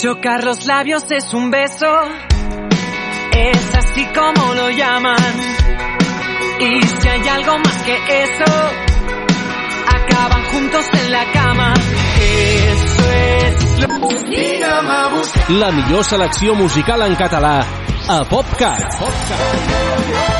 Chocar los labios es un beso, es así como lo llaman. Y si hay algo más que eso, acaban juntos en la cama. Eso es lo... La millor selecció musical en català a PopCat. PopCat.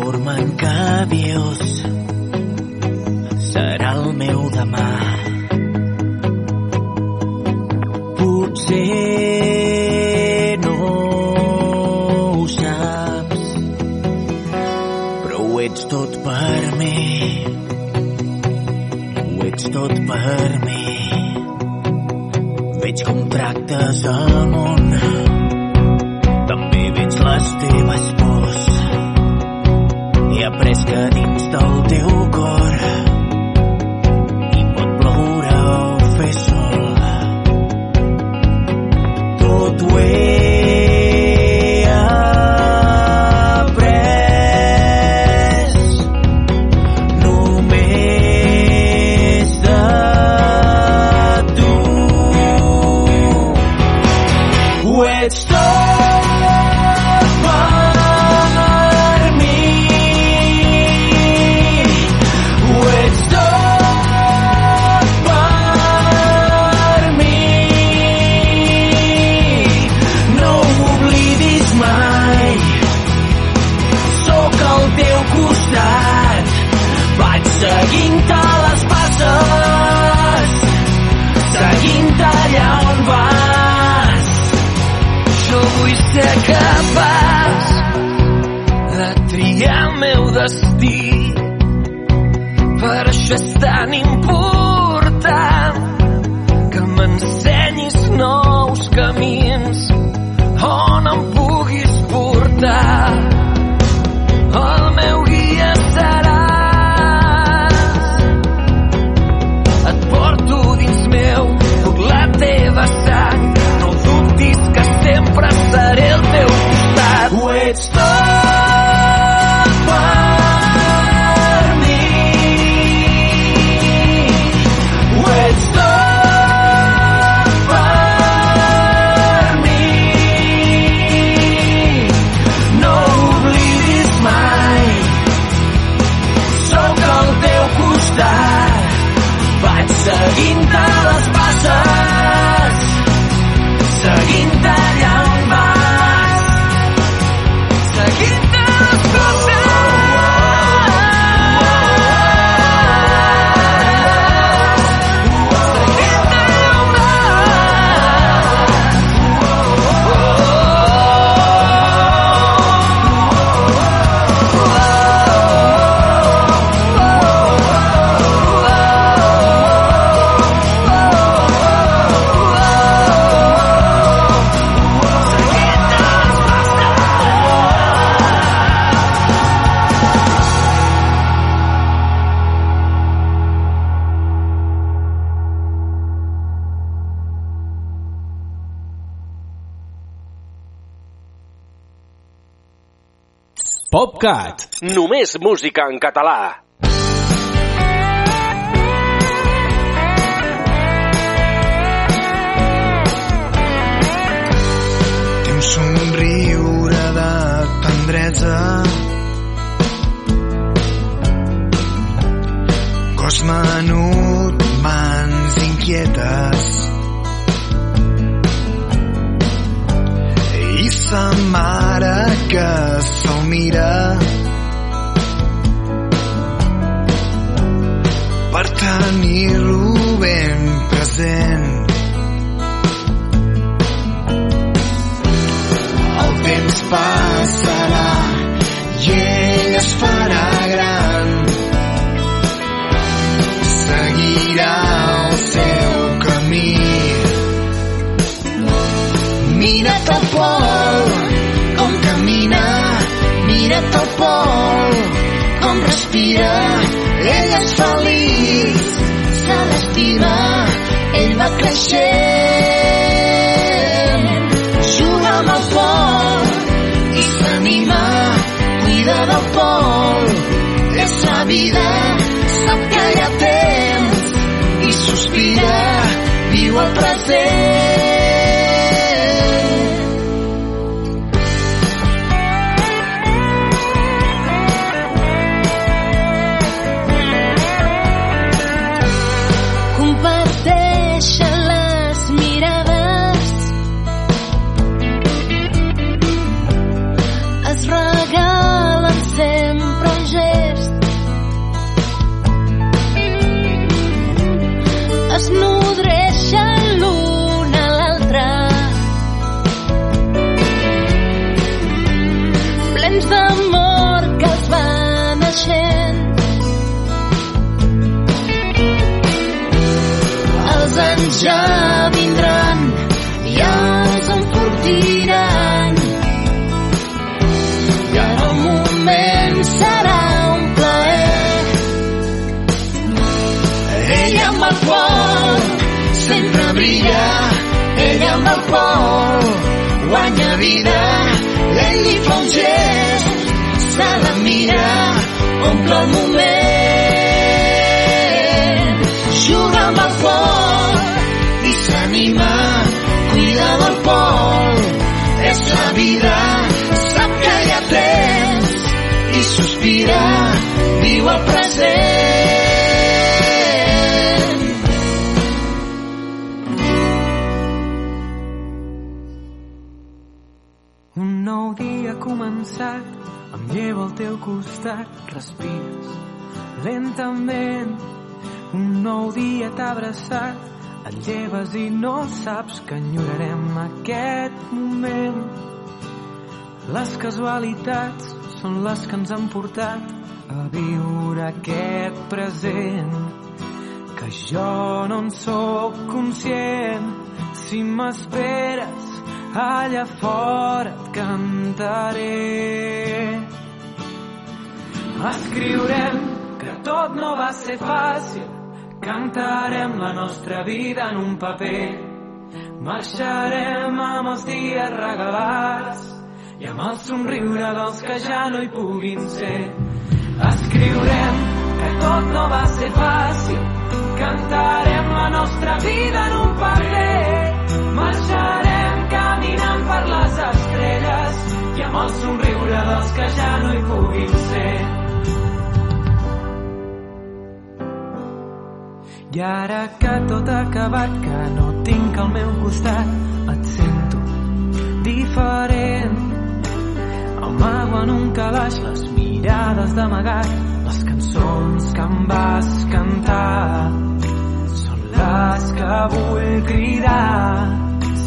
en què vius serà el meu demà. Potser no ho saps, però ho ets tot per mi. Ho ets tot per mi. Veig com tractes el món, també veig les teves pors. Que dins del teu PopCat. Només música en català. Té un somriure de tendresa cos menut, mans inquietes sa mare que se'l mira. Per tenir-lo ben present. El temps passarà i ell es farà gran. Seguirà el seu camí mira't al respira, ell és feliç, se l'estima, ell va creixent, juga amb el foc i s'anima, cuida del pol, és la vida, sap que hi ha temps i sospira, viu el present. Saps que enyorarem aquest moment. Les casualitats són les que ens han portat a viure aquest present. Que jo no en sóc conscient. Si m'esperes allà fora et cantaré. Escriurem que tot no va ser fàcil. Cantarem la nostra vida en un paper marxarem amb els dies regalats i amb el somriure dels que ja no hi puguin ser. Escriurem que tot no va ser fàcil cantarem la nostra vida en un paper marxarem caminant per les estrelles i amb el somriure dels que ja no hi puguin ser I ara que tot ha acabat, que no tinc al meu costat, et sento diferent. Amago en un calaix les mirades d'amagat, les cançons que em vas cantar. Són les que vull cridar.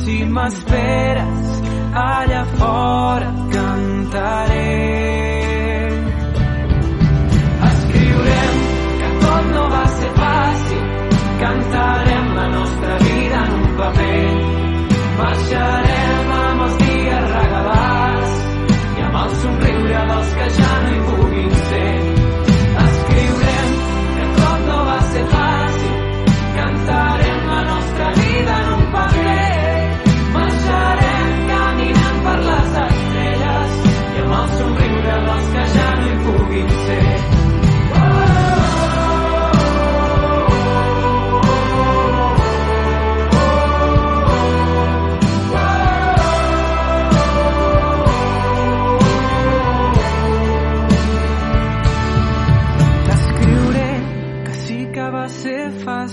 Si m'esperes allà fora cantaré. Cantarem la nostra vida en un paper. Marxarem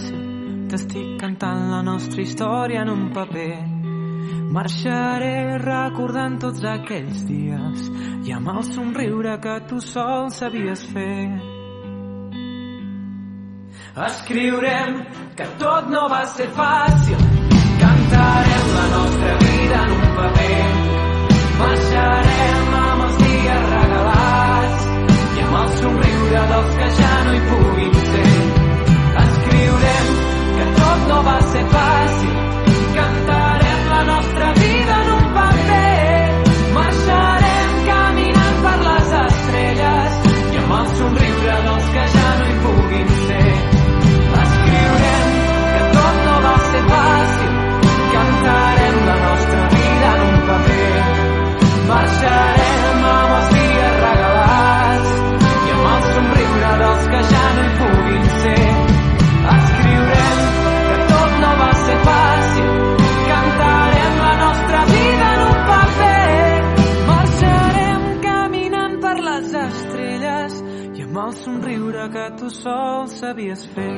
fàcil. T'estic cantant la nostra història en un paper. Marxaré recordant tots aquells dies i amb el somriure que tu sol sabies fer. Escriurem que tot no va ser fàcil. Cantarem la nostra vida en un paper. Marxarem amb els dies regalats i amb el somriure dels que ja no hi puguin va ser fàcil. Cantarem la nostra vida en un paper. Marxarem caminant per les estrelles i amb el somriure dels que ja no hi puguin ser. Escriurem que tot no va ser fàcil. Cantarem la nostra vida en un paper. Marxarem cosa que tu sol sabies fer.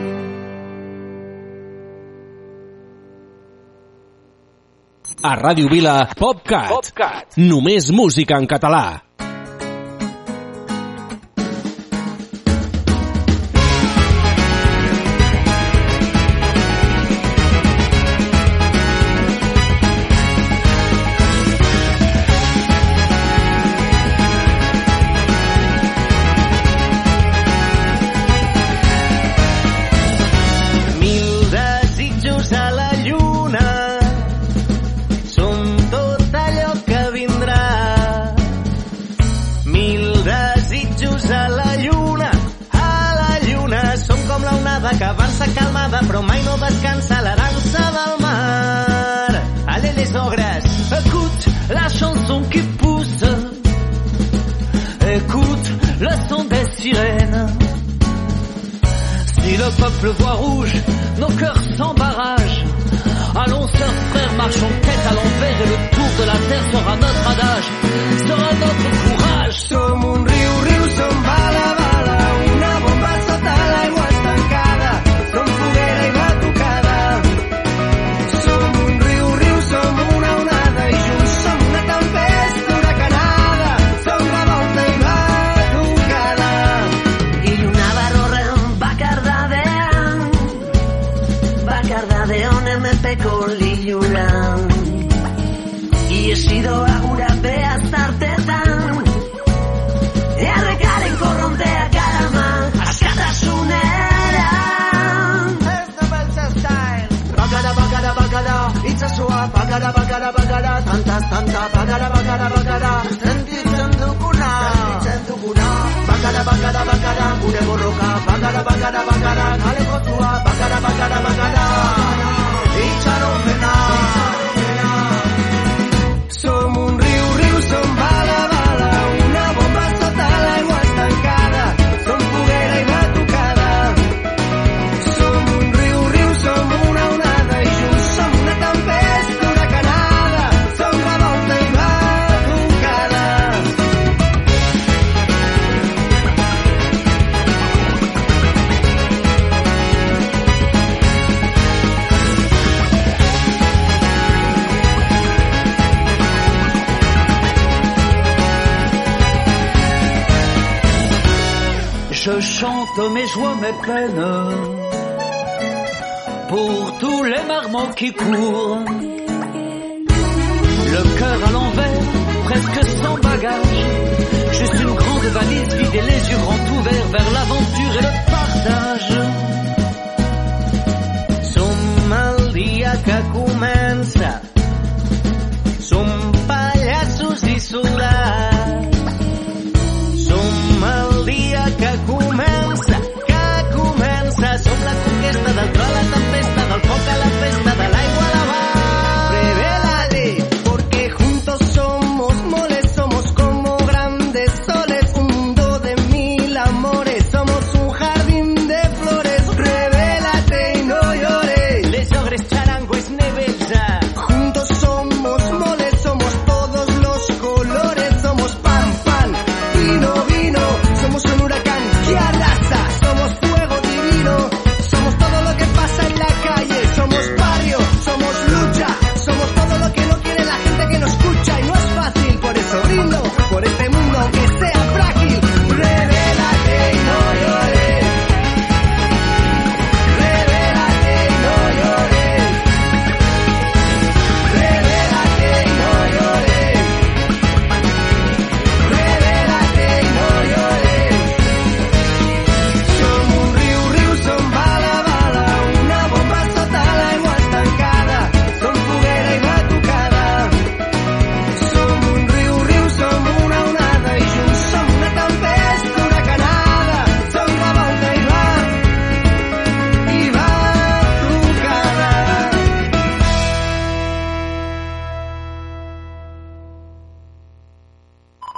A Ràdio Vila, PopCat. PopCat. Només música en català. calmada, però mai no descansa la del mar. Allez les ogres, écoute la chanson qui pousse, écoute le son des sirènes. Si le peuple voit rouge, nos cœurs s'embarrassent. Allons, sœurs, frères, marchons tête à l'envers et le tour de la terre sera notre adage, sera notre courage. tanda bagada bagada bagada nanti cendukuna cendukuna bagada bagada bagada bude boroka bagada bagada bagada kale kotua bagada bagada bagada icharo mena mes joies, mes peines, pour tous les marmots qui courent. Le cœur à l'envers, presque sans bagage, juste une grande valise vide et les yeux grands ouverts vers l'aventure et le partage. Som dia som.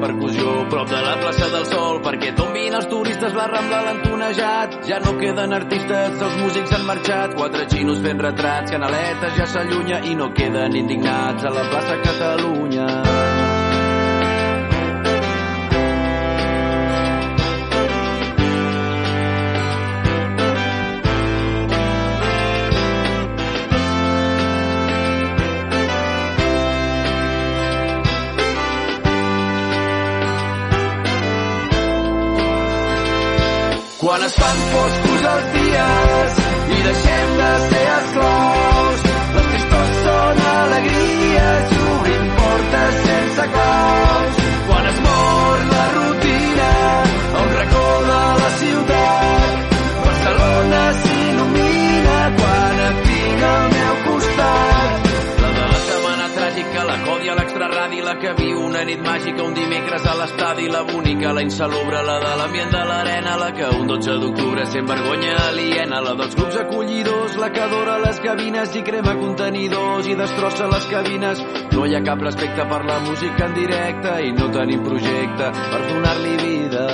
percussió prop de la plaça del Sol perquè tombin els turistes la Rambla l'han tonejat ja no queden artistes, els músics han marxat quatre xinos fent retrats, canaletes ja s'allunya i no queden indignats a la plaça Catalunya Quan es fan foscos els dies i deixem de ser esclaus, una nit màgica, un dimecres a l'estadi, la bonica, la insalubre, la de l'ambient de l'arena, la que un 12 d'octubre sent vergonya aliena, la dels grups acollidors, la que adora les gavines i crema contenidors i destrossa les cabines. No hi ha cap respecte per la música en directe i no tenim projecte per donar-li vida.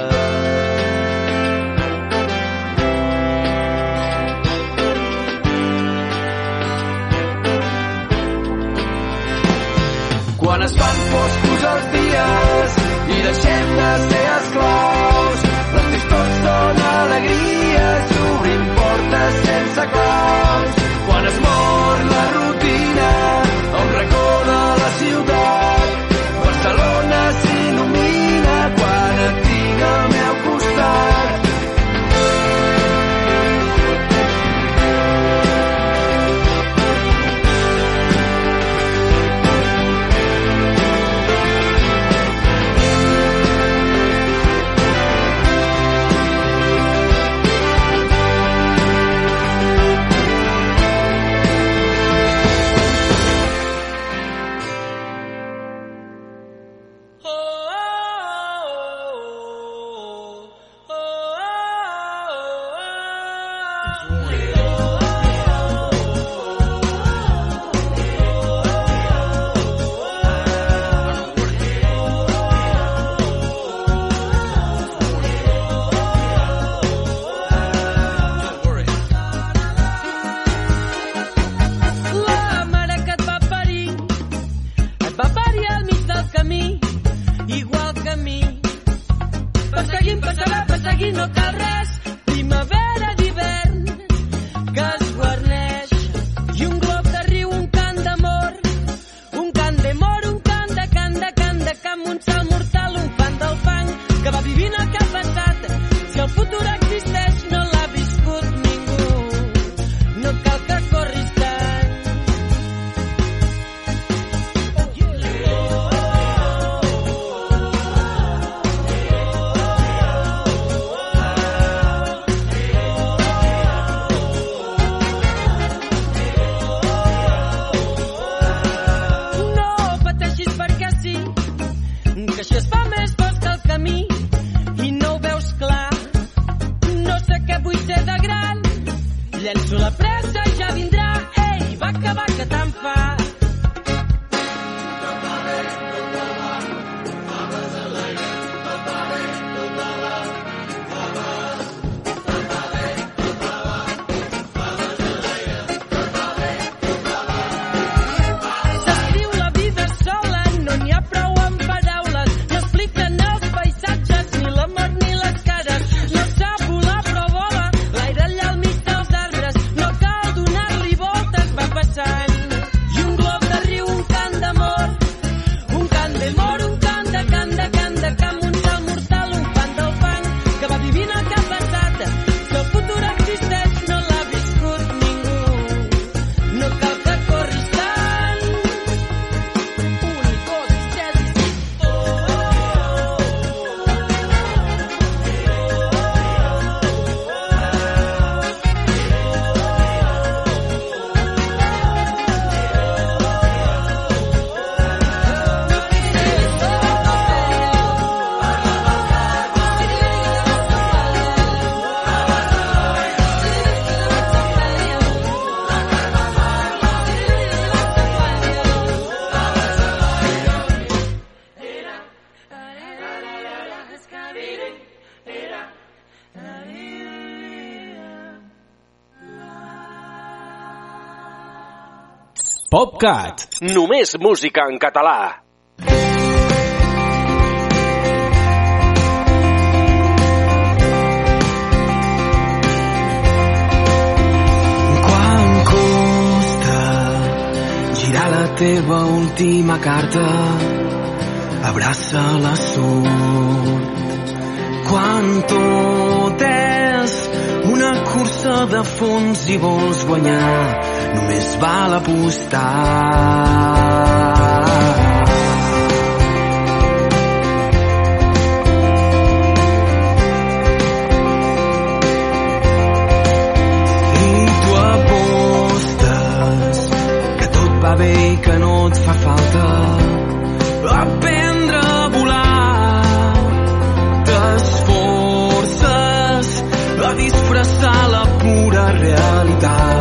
Quan es fan foscos els dies i deixem de ser esclaus, les tristors són alegries i obrim portes sense claus. Quan es mor la rutina a un racó de la ciutat, Perseguint, passarà, perseguint, no cal res. Primavera PopCat. Només música en català. Quan costa girar la teva última carta abraça la sort quan tot és una cursa de fons i vols guanyar només val apostar. Va bé i que no et fa falta aprendre a volar. T'esforces a disfressar la pura realitat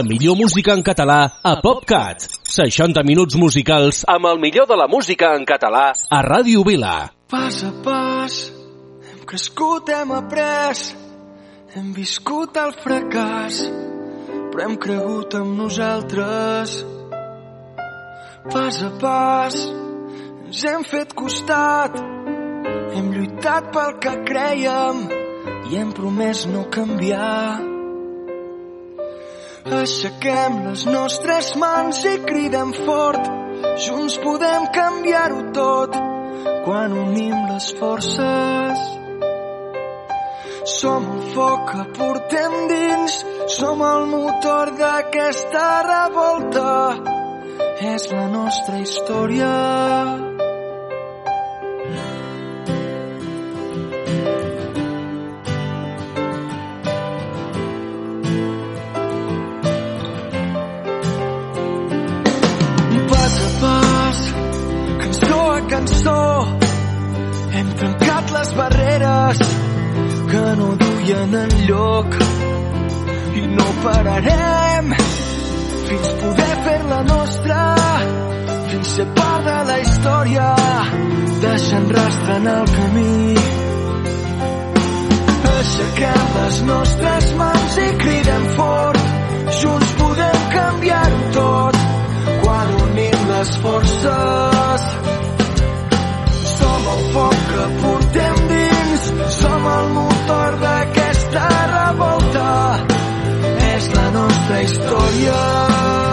La millor música en català a PopCat. 60 minuts musicals amb el millor de la música en català a Ràdio Vila. Pas a pas, hem crescut, hem après, hem viscut el fracàs, però hem cregut en nosaltres. Pas a pas, ens hem fet costat, hem lluitat pel que creiem i hem promès no canviar. Aixequem les nostres mans i cridem fort, junts podem canviar-ho tot quan unim les forces. Som el foc que portem dins, som el motor d'aquesta revolta. És la nostra història. Cançó. Hem trencat les barreres que no duien en lloc i no pararem fins poder fer-la nostra fins ser part de la història deixant rastre en el camí. Aixequem les nostres mans i cridem fort. Junts podem canviar-ho tot quan unim les forces som el foc que portem dins. Som el motor d'aquesta revolta. És la nostra història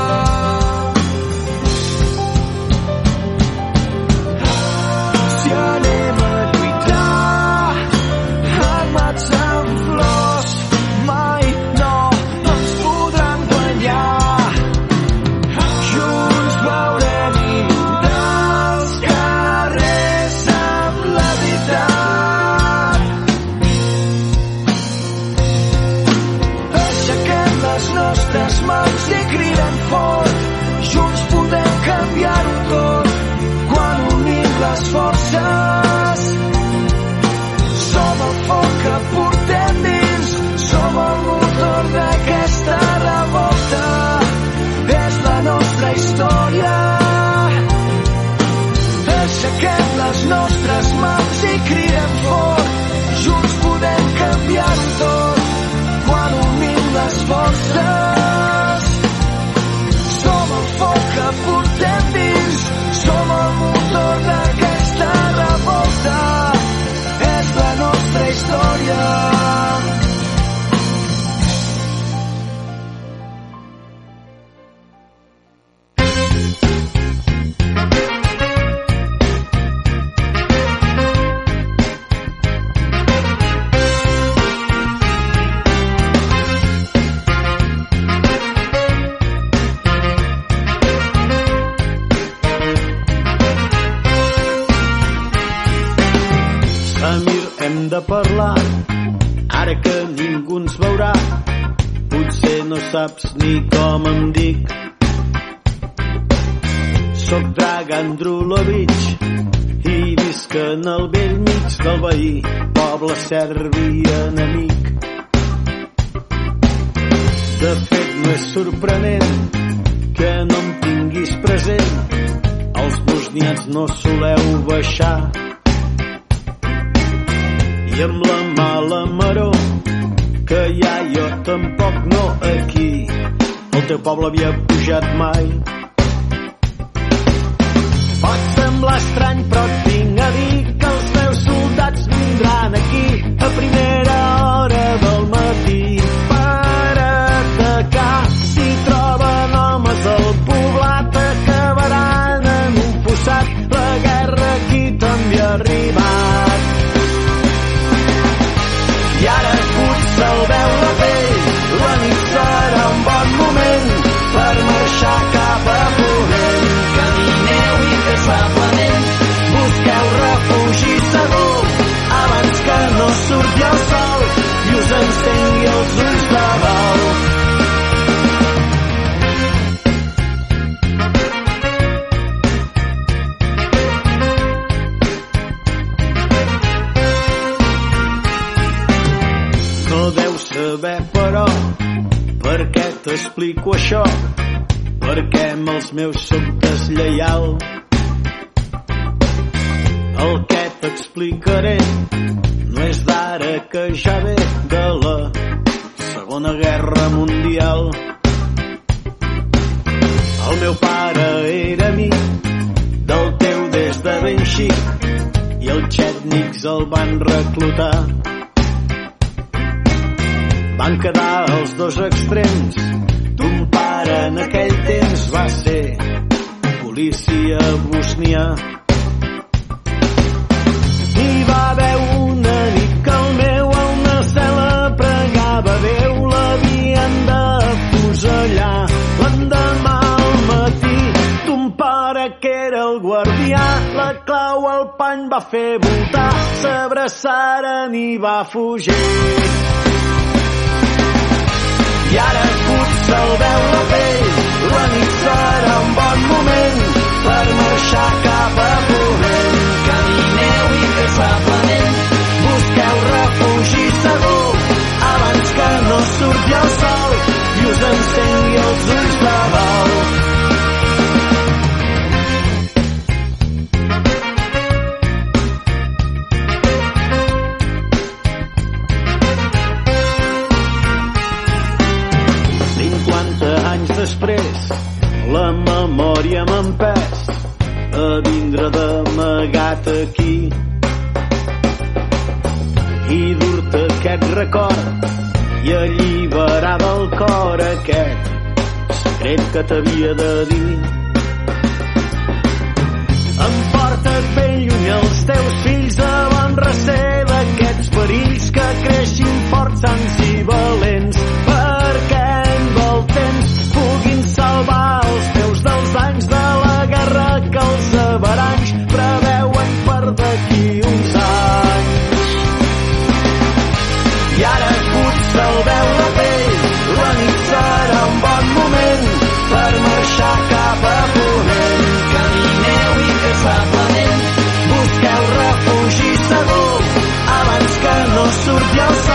serví enemic. De fet, no és sorprenent que no em tinguis present. Els bosniats no soleu baixar. I amb la mala maró, que ja jo tampoc no aquí, el teu poble havia pujat mai. Pot semblar estrany, però et a dir shop, but a camel's milk's so ara n'hi va fugir. I ara Puig salveu la pell, la nit serà un bon moment per marxar cap a corrent. Camineu incansablement, busqueu refugi segur abans que no surti el sol i us encén que t'havia de dir. Em portes ben lluny els teus fills davant recer d'aquests perills que creixin forts, sants i valents surge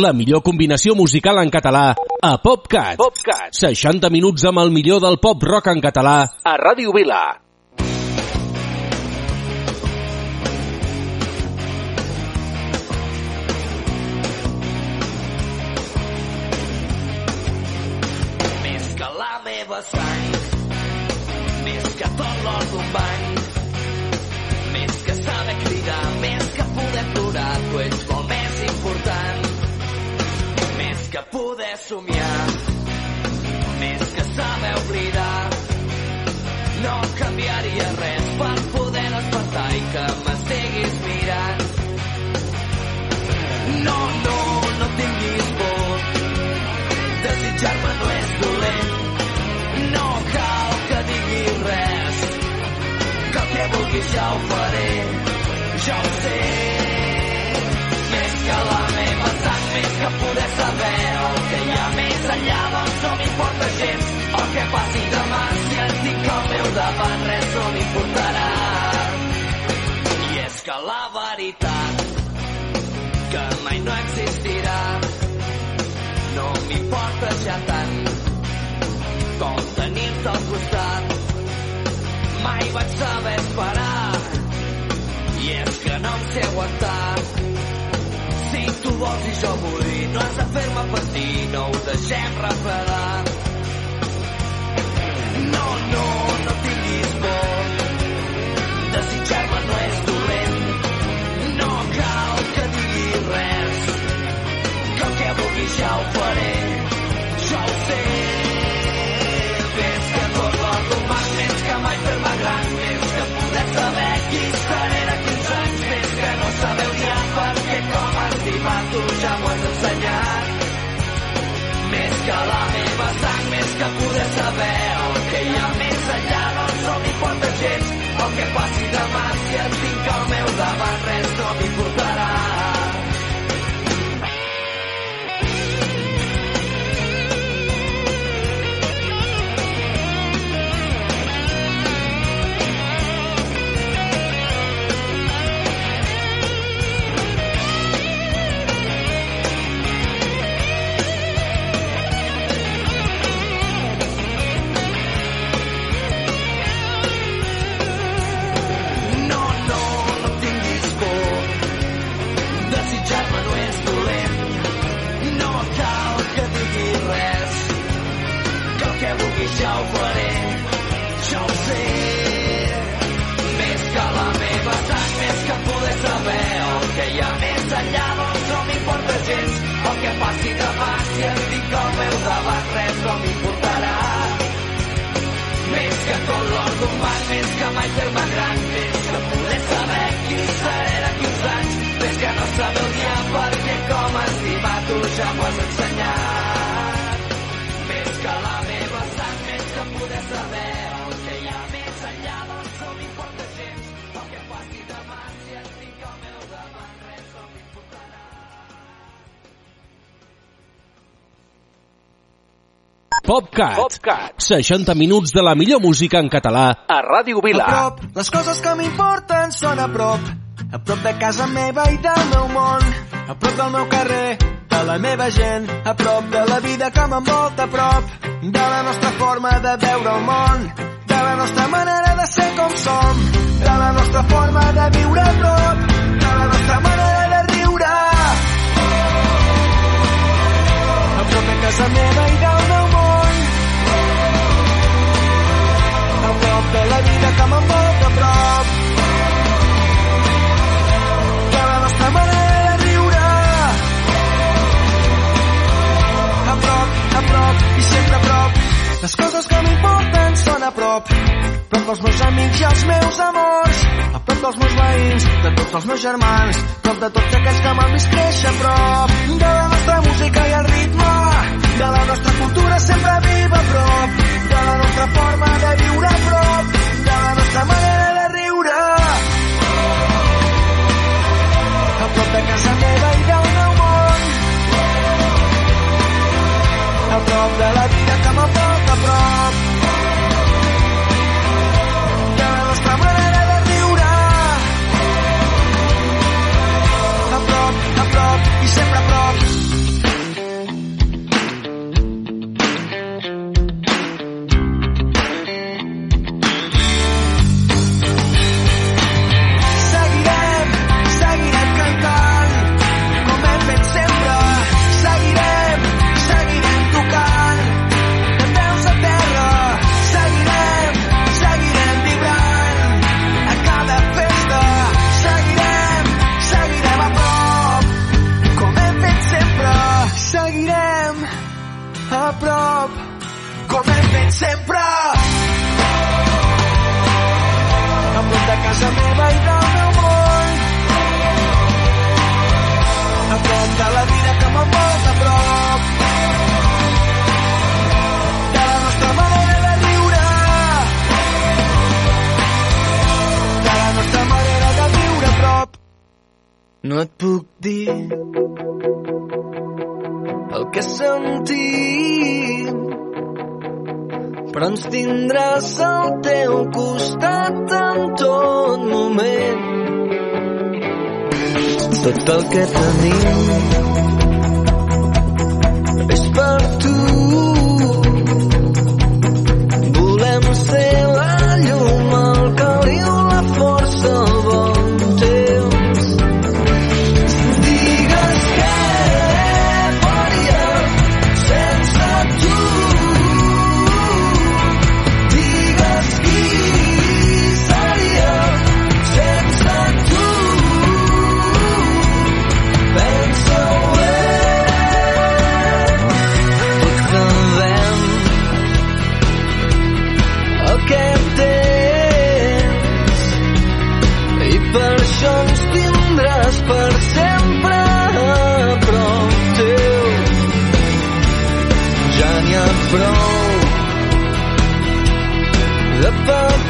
la millor combinació musical en català a PopCat. PopCat. 60 minuts amb el millor del pop rock en català a Ràdio Vila. Més que la meva sang, més que tot l'or d'un banc, més que saber cridar, més que poder plorar, tu ets poder somiar. Més que saber oblidar no canviaria res per poder despertar i que m'estiguis mirant. No, no, no tinguis por desitjar-me no és dolent. No cal que diguis res que el que vulguis ja ho faré. Ja ho sé més que la meva sang més que poder saber doncs no m'importa gens el que passi demà si et dic al meu davant res no m'importarà. I és que la veritat que mai no existirà. No m'importa ja tant com tenir-te al costat. Mai vaig saber esperar i és que no em sé aguantar vols i jo vull, no has de fer-me patir, no ho deixem refredar. Ja m'ho has ensenyat. Més que la meva sang, més que poder saber el que hi ha més enllà, doncs no m'importa gens el que passi demà, si et tinc al meu davant res no m'importarà. El que passi demà. Si et dic al meu davant, res no m'importarà. Més que tot l'or d'un banc, més que mai fer-me gran, més que poder saber qui seré d'aquí uns anys, més que no saber odiar perquè com estimar tu ja m'ho has ensenyat. PopCat. PopCat. 60 minuts de la millor música en català a Ràdio Vila. A prop, les coses que m'importen són a prop. A prop de casa meva i del meu món. A prop del meu carrer, de la meva gent. A prop de la vida que m'envolta a prop. De la nostra forma de veure el món. De la nostra manera de ser com som. De la nostra forma de viure a prop. De la nostra manera de riure. A prop de casa meva i del meu prop de la vida que m'envolta a prop. De la nostra manera de riure. A prop, a prop i sempre a prop. Les coses que m'importen són a prop. Prop dels meus amics i els meus amors. A prop dels meus veïns, de tots els meus germans. Prop de tots aquells que m'han vist créixer a prop. De la nostra música i el ritme. De la nostra cultura sempre viva a prop. De la nostra forma de viure a prop. De la nostra manera de riure. A prop de casa meva i del meu món. A prop de la vida que m'envolta a la nostra manera de riure. A prop i sempre a prop. Cal que tenim a blow. The bird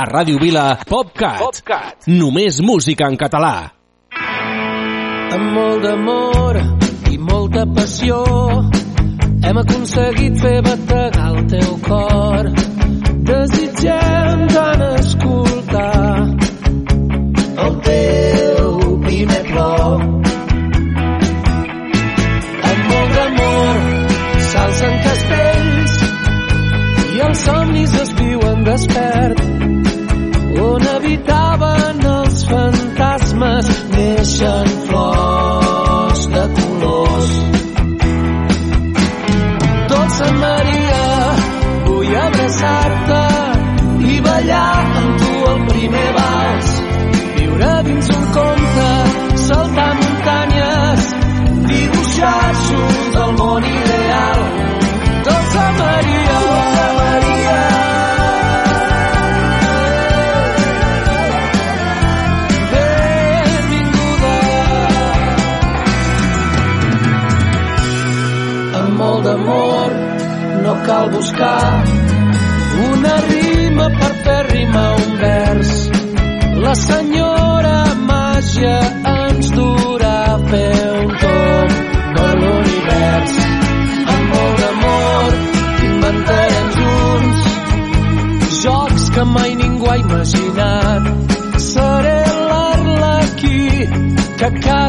a Ràdio Vila, PopCat. PopCat. Només música en català. Amb molt d'amor i molta passió hem aconseguit fer bategar el teu cor. Desitgem tant escoltar el teu primer plor. Amb molt d'amor s'alcen castells i els somnis es viuen desperts cal buscar una rima per fer rima un vers. La senyora màgia ens durà a fer un torn per l'univers. Amb molt d'amor inventarem junts jocs que mai ningú ha imaginat. Seré l'arlequí que cal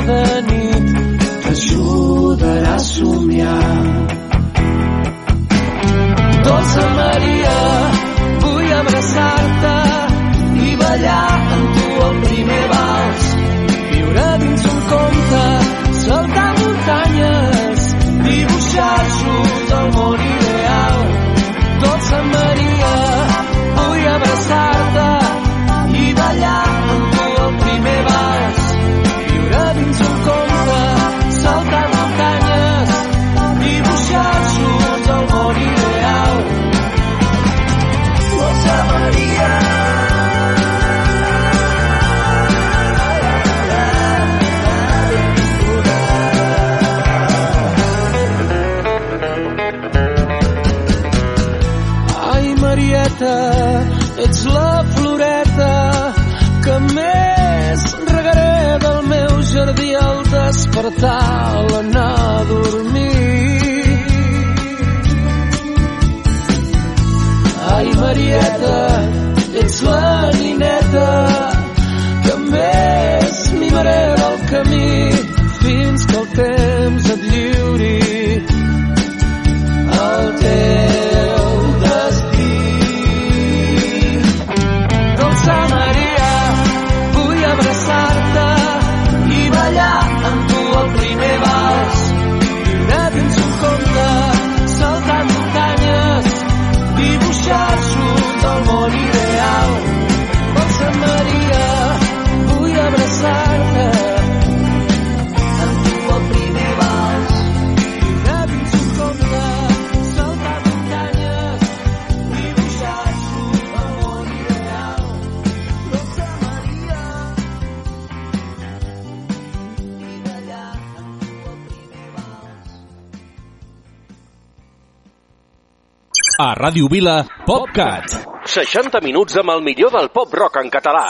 A Ràdio Vila, PopCat. 60 minuts amb el millor del pop-rock en català.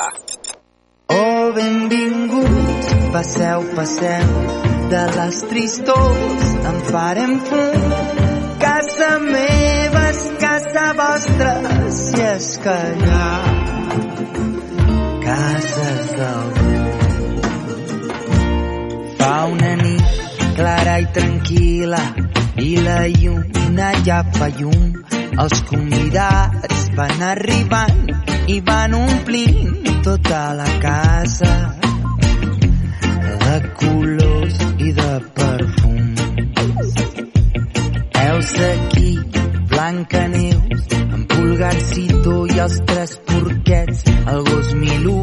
Oh, benvinguts, passeu, passeu, de les tristors en farem fum. Casa meva és casa vostra, si és que hi ha cases d'algú. Fa una nit clara i tranquil·la i la lluna ja fa llum. Els convidats van arribant i van omplint tota la casa de colors i de perfums. Heus aquí, Blanca Neus, en Pulgarcito i els tres porquets, el gos Milú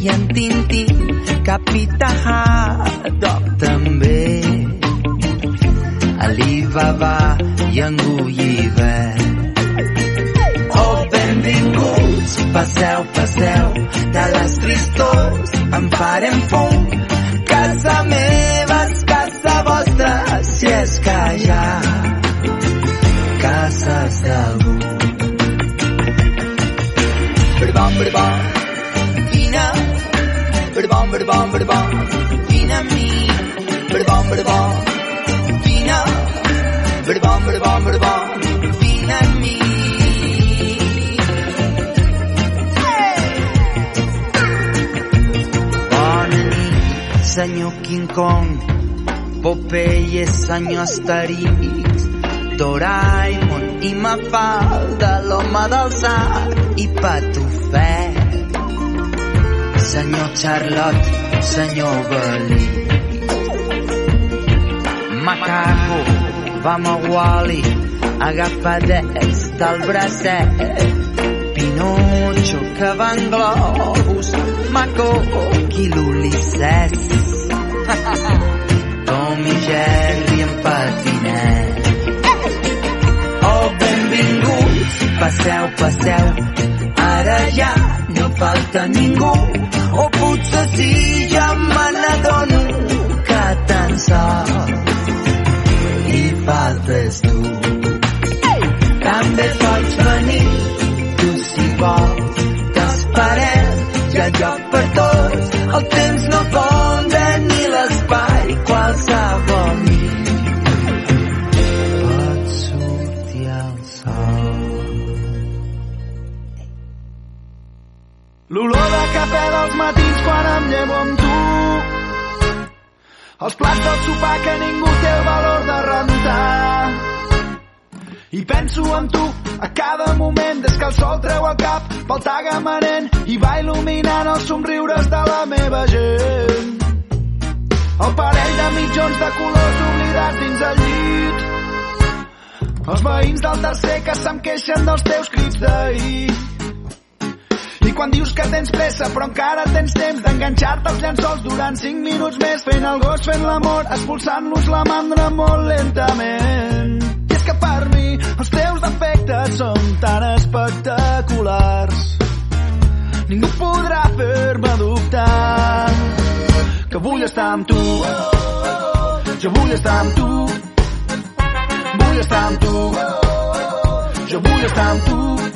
i en Tintín, Capità Haddock també. Alibaba i en Gulliver. Passeu, passeu, de les tristors en farem fum. Casa meva és casa vostra, si és que hi ha cases d'algú. Berbom, berbom, vine, berbom, berbom, berbom, vine amb mi, berbom, berbom, vine, berbom, berbom, berbom, senyor King Kong, Popeye, senyor Asterix, Doraemon i Mafalda, l'home del sac i Patufet. Senyor Charlotte, senyor Belí. Macaco, vam a Wally, agafadets del bracet. Pinocho, que van globus, Maco, qui l'Ulisses. Tom i Jerry en patinet. Oh, benvinguts, passeu, passeu, ara ja no falta ningú, o potser sí, ja me n'adono que tan sol hi faltes tu. també pots venir. Tu si vols, lloc per tots. El temps no compta ni l'espai, qualsevol nit. L'olor de cafè dels matins quan em llevo amb tu. Els plats del sopar que ningú té el valor de rentar. I penso en tu a cada moment des que el sol treu el cap pel tagamanent i va il·luminant els somriures de la meva gent. El parell de mitjons de colors oblidats dins el llit. Els veïns del tercer que se'm queixen dels teus crits d'ahir. I quan dius que tens pressa però encara tens temps d'enganxar-te als llençols durant 5 minuts més fent el gos, fent l'amor, expulsant-los la mandra molt lentament. I és que per mi els teus defectes són tan espectaculars. Ningú podrà fer-me dubtar que vull estar amb tu. Jo vull estar amb tu. Vull estar amb tu. Jo vull estar amb tu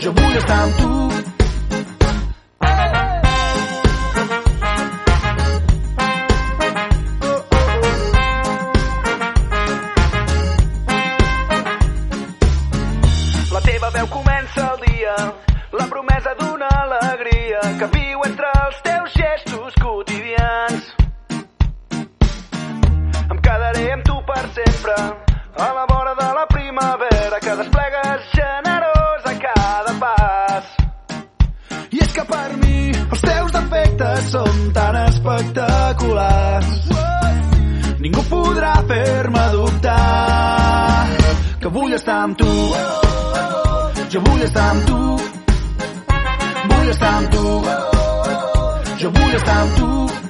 Jo vull estar amb tu. Amb tu. Jo vull estar amb tu. Vull estar amb tu. Jo vull estar amb tu.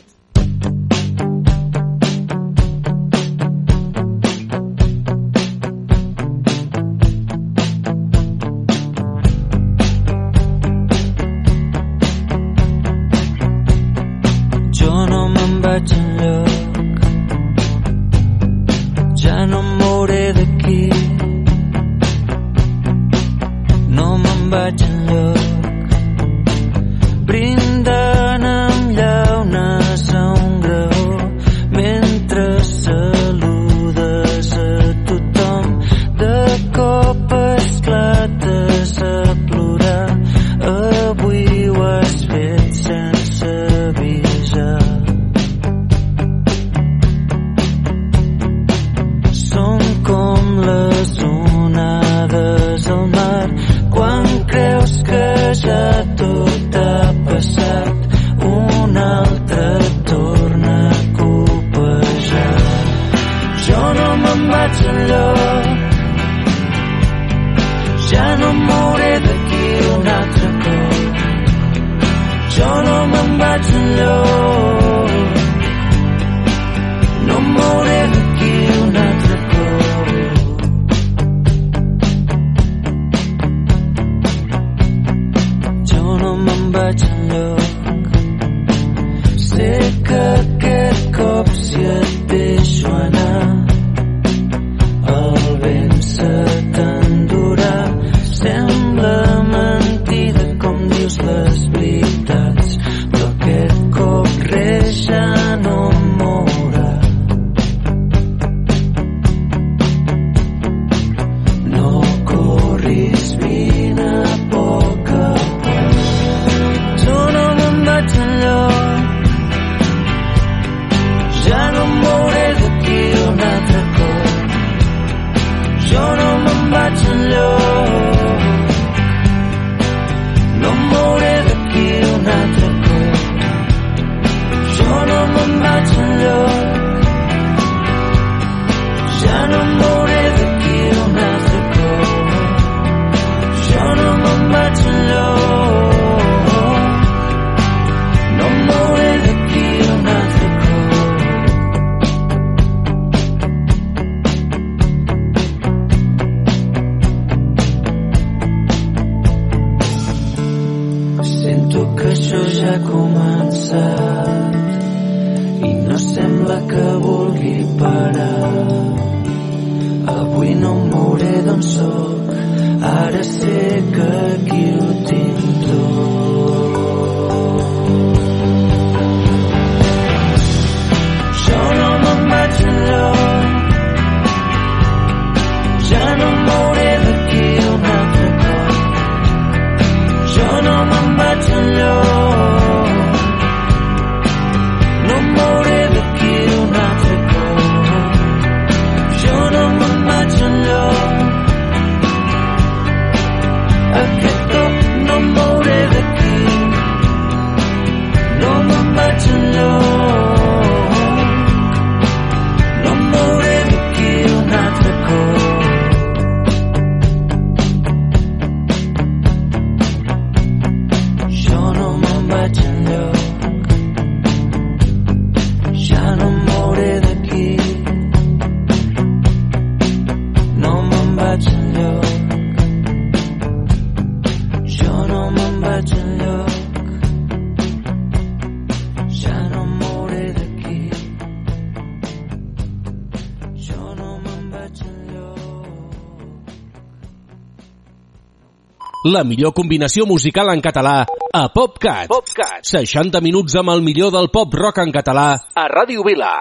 la millor combinació musical en català a PopCat. PopCat. 60 minuts amb el millor del pop rock en català a Ràdio Vila.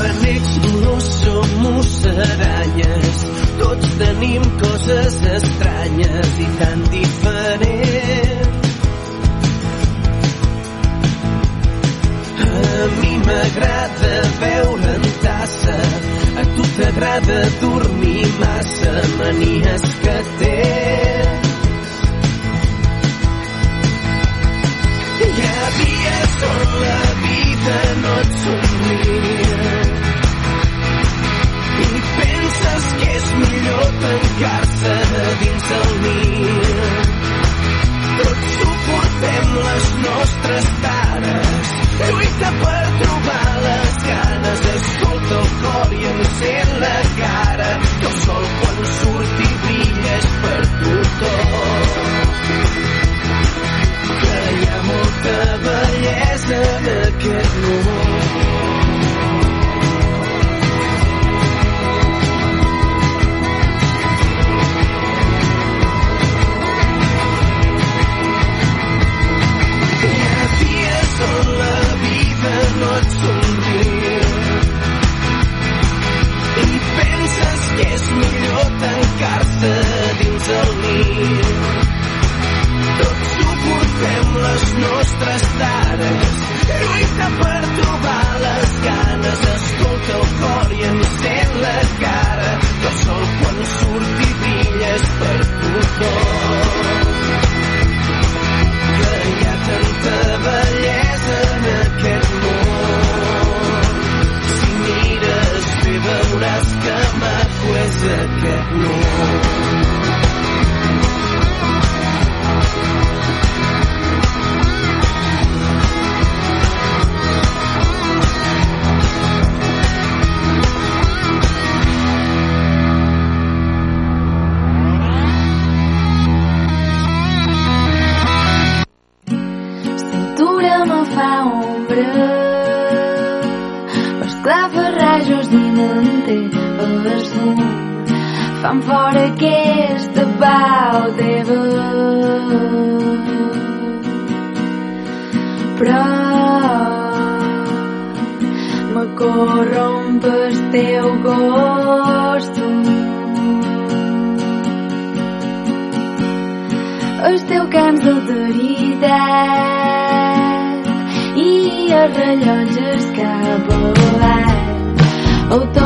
Renecs, no som musaranyes. Tots tenim coses estranyes i tan diferents Mi m'agrada veure en tassa, a tu t'agrada dormir massa, manies que té. Hi ha dies on la vida no et somria. i penses que és millor tancar-se dins el nid. Tots suportem les nostres tares te puedo camps d'autoritat i els rellotges que volen. Autoritat.